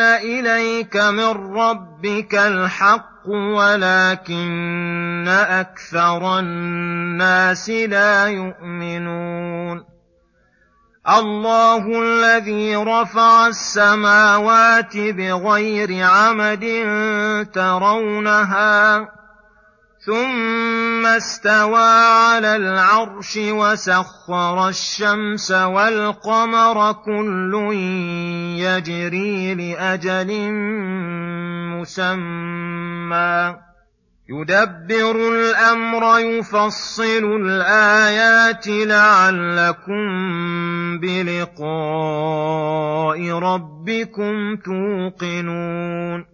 إليك من ربك الحق ولكن أكثر الناس لا يؤمنون الله الذي رفع السماوات بغير عمد ترونها ثم استوى على العرش وسخر الشمس والقمر كل يجري لأجل مسمى. يدبر الأمر يفصل الآيات لعلكم بلقاء ربكم توقنون.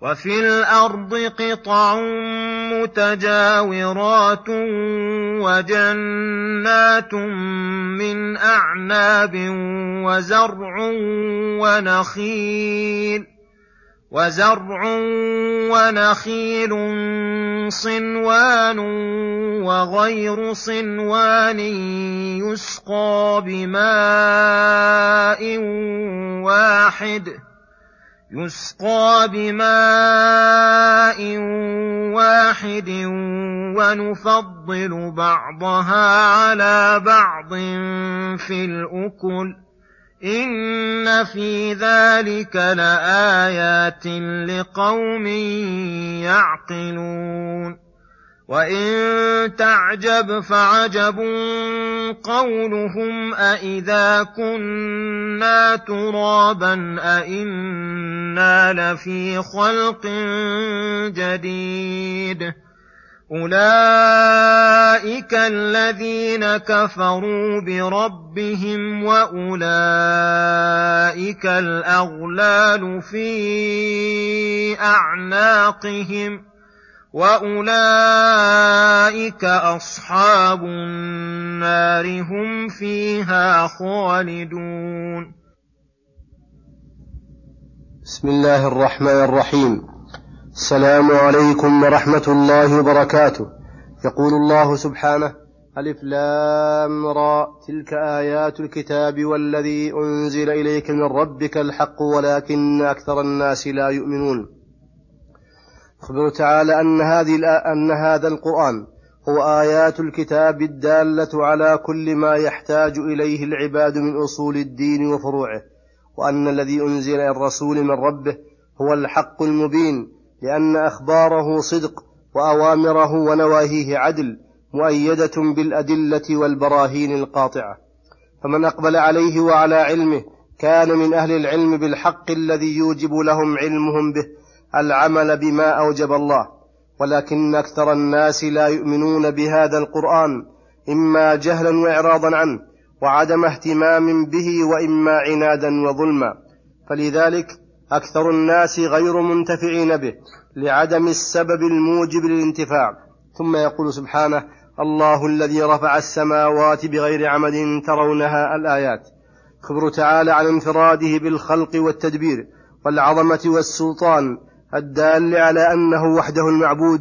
وفي الأرض قطع متجاورات وجنات من أعناب وزرع ونخيل وزرع ونخيل صنوان وغير صنوان يسقى بماء واحد يسقى بماء واحد ونفضل بعضها على بعض في الاكل ان في ذلك لايات لقوم يعقلون وان تعجب فعجب قولهم أإذا كنا ترابا أإنا لفي خلق جديد أولئك الذين كفروا بربهم وأولئك الأغلال في أعناقهم ۖ واولئك اصحاب النار هم فيها خالدون بسم الله الرحمن الرحيم. السلام عليكم ورحمة الله وبركاته. يقول الله سبحانه ألف لام را تلك آيات الكتاب والذي أنزل إليك من ربك الحق ولكن أكثر الناس لا يؤمنون. يخبر تعالى أن هذه أن هذا القرآن هو آيات الكتاب الدالة على كل ما يحتاج إليه العباد من أصول الدين وفروعه. وأن الذي أنزل الرسول من ربه هو الحق المبين لأن أخباره صدق وأوامره ونواهيه عدل مؤيدة بالأدلة والبراهين القاطعة. فمن أقبل عليه وعلى علمه كان من أهل العلم بالحق الذي يوجب لهم علمهم به العمل بما أوجب الله. ولكن أكثر الناس لا يؤمنون بهذا القرآن إما جهلا واعراضا عنه وعدم اهتمام به وإما عنادا وظلما. فلذلك أكثر الناس غير منتفعين به لعدم السبب الموجب للانتفاع. ثم يقول سبحانه الله الذي رفع السماوات بغير عمد ترونها الآيات. خبر تعالى عن انفراده بالخلق والتدبير والعظمة والسلطان الدال على أنه وحده المعبود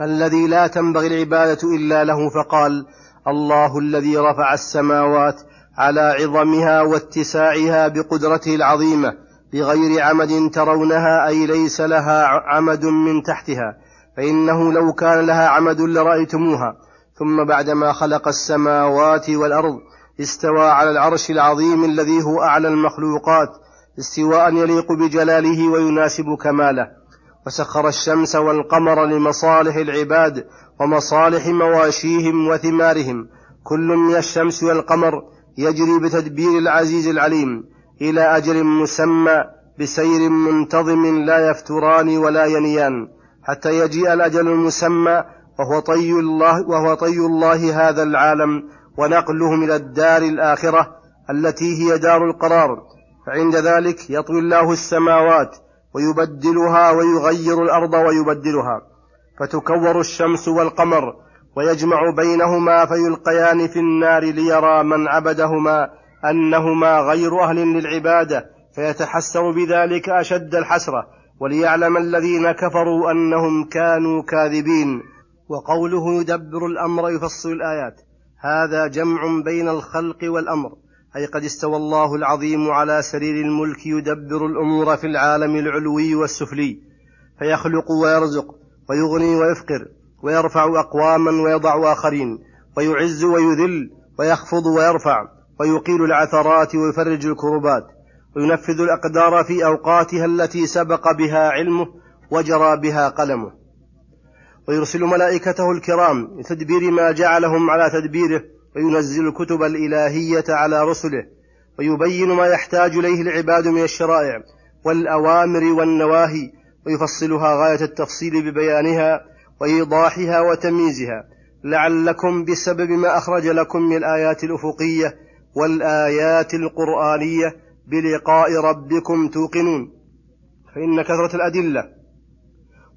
الذي لا تنبغي العبادة إلا له فقال الله الذي رفع السماوات على عظمها واتساعها بقدرته العظيمة بغير عمد ترونها أي ليس لها عمد من تحتها فإنه لو كان لها عمد لرأيتموها. ثم بعدما خلق السماوات والأرض استوى على العرش العظيم الذي هو أعلى المخلوقات استواء يليق بجلاله ويناسب كماله. وسخر الشمس والقمر لمصالح العباد ومصالح مواشيهم وثمارهم. كل من الشمس والقمر يجري بتدبير العزيز العليم إلى أجل مسمى بسير منتظم لا يفتران ولا ينيان. حتى يجيء الأجل المسمى وهو طي الله وهو طي الله هذا العالم ونقلهم إلى الدار الآخرة التي هي دار القرار. فعند ذلك يطوي الله السماوات ويبدلها ويغير الأرض ويبدلها فتكور الشمس والقمر ويجمع بينهما فيلقيان في النار ليرى من عبدهما أنهما غير أهل للعبادة فيتحسر بذلك أشد الحسرة وليعلم الذين كفروا أنهم كانوا كاذبين. وقوله يدبر الأمر يفصل الآيات هذا جمع بين الخلق والأمر أي قد استوى الله العظيم على سرير الملك يدبر الأمور في العالم العلوي والسفلي فيخلق ويرزق ويغني ويفقر ويرفع أقواما ويضع آخرين ويعز ويذل ويخفض ويرفع ويقيل العثرات ويفرج الكربات وينفذ الأقدار في أوقاتها التي سبق بها علمه وجرى بها قلمه. ويرسل ملائكته الكرام لتدبير ما جعلهم على تدبيره وينزل الكتب الإلهية على رسله ويبين ما يحتاج إليه العباد من الشرائع والأوامر والنواهي ويفصلها غاية التفصيل ببيانها وإيضاحها وتمييزها. لعلكم بسبب ما أخرج لكم من الآيات الأفقية والآيات القرآنية بلقاء ربكم توقنون. فإن كثرة الأدلة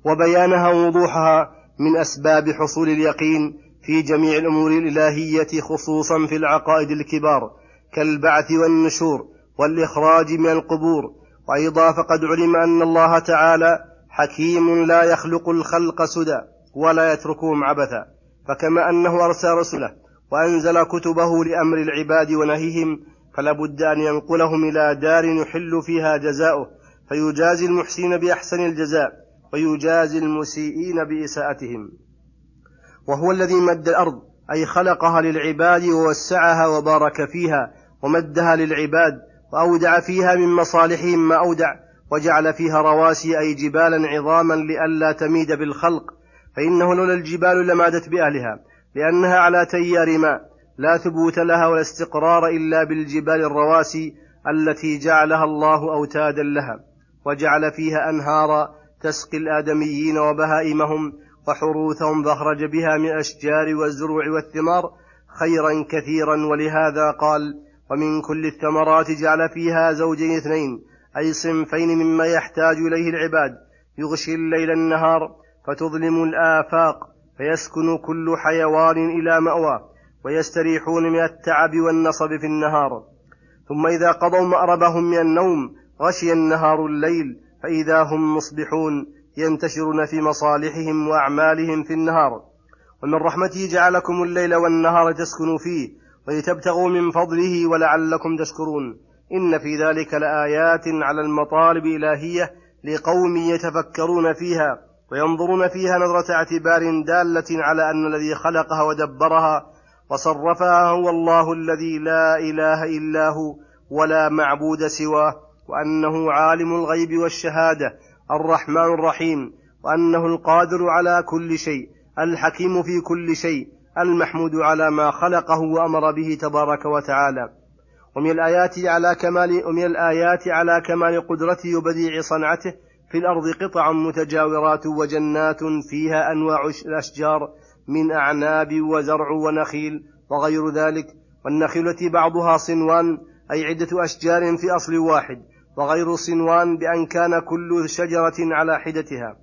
وبيانها ووضوحها من أسباب حصول اليقين في جميع الأمور الإلهية خصوصا في العقائد الكبار كالبعث والنشور والإخراج من القبور. وأيضا فقد علم أن الله تعالى حكيم لا يخلق الخلق سدى ولا يتركهم عبثا. فكما أنه أرسل رسله وأنزل كتبه لأمر العباد ونهيهم فلا بد أن ينقلهم إلى دار يحل فيها جزاؤه. فيجازي المحسنين بأحسن الجزاء ويجازي المسيئين بإساءتهم. وهو الذي مد الأرض أي خلقها للعباد ووسعها وبارك فيها ومدها للعباد وأودع فيها من مصالحهم ما أودع وجعل فيها رواسي أي جبالا عظاما لئلا تميد بالخلق. فإنه لولا الجبال لمادت بأهلها لأنها على تيار ماء لا ثبوت لها ولا استقرار إلا بالجبال الرواسي التي جعلها الله أوتادا لها وجعل فيها أنهارا تسقي الآدميين وبهائمهم وحروثهم فأخرج بها من الأشجار والزروع والثمار خيرا كثيرا ولهذا قال ومن كل الثمرات جعل فيها زوجين اثنين أي صنفين مما يحتاج إليه العباد يغشي الليل النهار فتظلم الآفاق فيسكن كل حيوان إلى مأوى ويستريحون من التعب والنصب في النهار. ثم إذا قضوا مأربهم من النوم غشي النهار الليل فإذا هم مصبحون. ينتشرون في مصالحهم وأعمالهم في النهار. ومن رحمته جعلكم الليل والنهار تسكنوا فيه ولتبتغوا من فضله ولعلكم تشكرون. إن في ذلك لآيات على المطالب الإلهية لقوم يتفكرون فيها وينظرون فيها نظرة اعتبار دالة على أن الذي خلقها ودبرها وصرفها هو الله الذي لا إله إلا هو ولا معبود سواه وأنه عالم الغيب والشهادة الرحمن الرحيم وأنه القادر على كل شيء الحكيم في كل شيء المحمود على ما خلقه وأمر به تبارك وتعالى. ومن الآيات على كمال ومن الآيات على كمال قدرته وبديع صنعته في الأرض قطع متجاورات وجنات فيها أنواع الأشجار من أعناب وزرع ونخيل وغير ذلك والنخيل التي بعضها صنوان أي عدة أشجار في أصل واحد. وغير صنوان بأن كان كل شجرة على حدتها.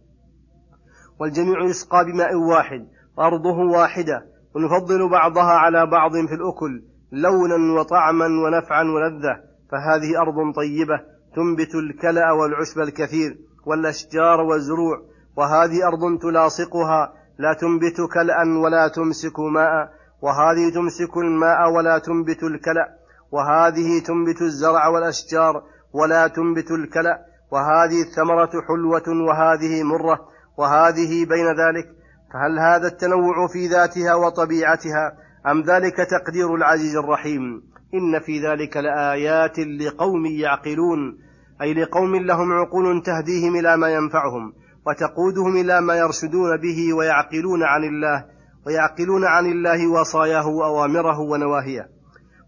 والجميع يسقى بماء واحد وأرضه واحدة ونفضل بعضها على بعض في الأكل لونا وطعما ونفعا ولذة. فهذه أرض طيبة تنبت الكلأ والعشب الكثير والأشجار والزروع. وهذه أرض تلاصقها لا تنبت كلأ ولا تمسك ماء. وهذه تمسك الماء ولا تنبت الكلأ. وهذه تنبت الزرع والأشجار. ولا تنبت الكلأ وهذه الثمرة حلوة وهذه مرة وهذه بين ذلك فهل هذا التنوع في ذاتها وطبيعتها أم ذلك تقدير العزيز الرحيم؟ إن في ذلك لآيات لقوم يعقلون أي لقوم لهم عقول تهديهم إلى ما ينفعهم وتقودهم إلى ما يرشدون به ويعقلون عن الله ويعقلون عن الله وصاياه وأوامره ونواهيه.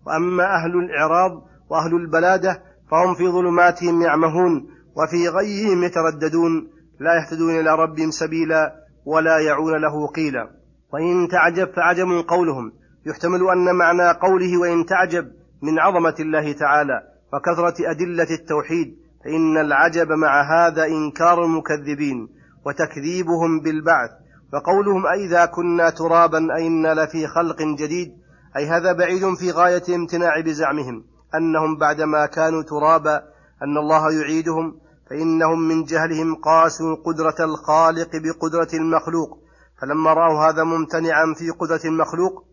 وأما أهل الإعراض وأهل البلادة فهم في ظلماتهم يعمهون وفي غيهم يترددون لا يهتدون إلى ربهم سبيلا ولا يعون له قيلا وإن تعجب فعجب قولهم. يحتمل أن معنى قوله وإن تعجب من عظمة الله تعالى وكثرة أدلة التوحيد فإن العجب مع هذا إنكار المكذبين وتكذيبهم بالبعث. وقولهم أئذا كنا ترابا أئنا لفي خلق جديد أي هذا بعيد في غاية امتناع بزعمهم. أنهم بعدما كانوا ترابا أن الله يعيدهم فإنهم من جهلهم قاسوا قدرة الخالق بقدرة المخلوق. فلما رأوا هذا ممتنعا في قدرة المخلوق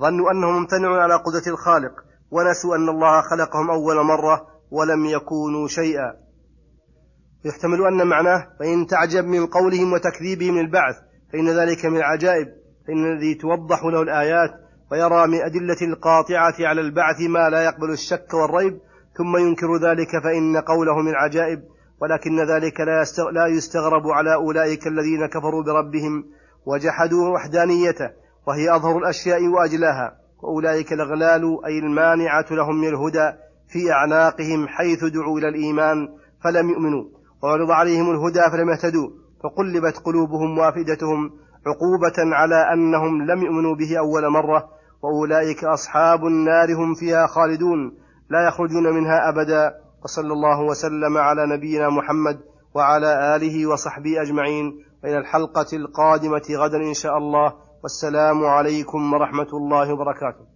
ظنوا أنه ممتنع على قدرة الخالق ونسوا أن الله خلقهم أول مرة ولم يكونوا شيئا. يحتمل أن معناه فإن تعجب من قولهم وتكذيبهم البعث فإن ذلك من العجائب فإن الذي توضح له الآيات ويرى من أدلة القاطعة على البعث ما لا يقبل الشك والريب ثم ينكر ذلك فإن قوله من عجائب ولكن ذلك لا يستغرب على أولئك الذين كفروا بربهم وجحدوا وحدانيته وهي أظهر الأشياء وأجلاها. وأولئك الأغلال أي المانعة لهم من الهدى في أعناقهم حيث دعوا إلى الإيمان فلم يؤمنوا وعرض عليهم الهدى فلم يهتدوا فقلبت قلوبهم وافئدتهم عقوبة على أنهم لم يؤمنوا به أول مرة وأولئك أصحاب النار هم فيها خالدون لا يخرجون منها أبدا. وصلى الله وسلم على نبينا محمد وعلى آله وصحبه أجمعين. وإلى الحلقة القادمة غدا إن شاء الله. والسلام عليكم ورحمة الله وبركاته.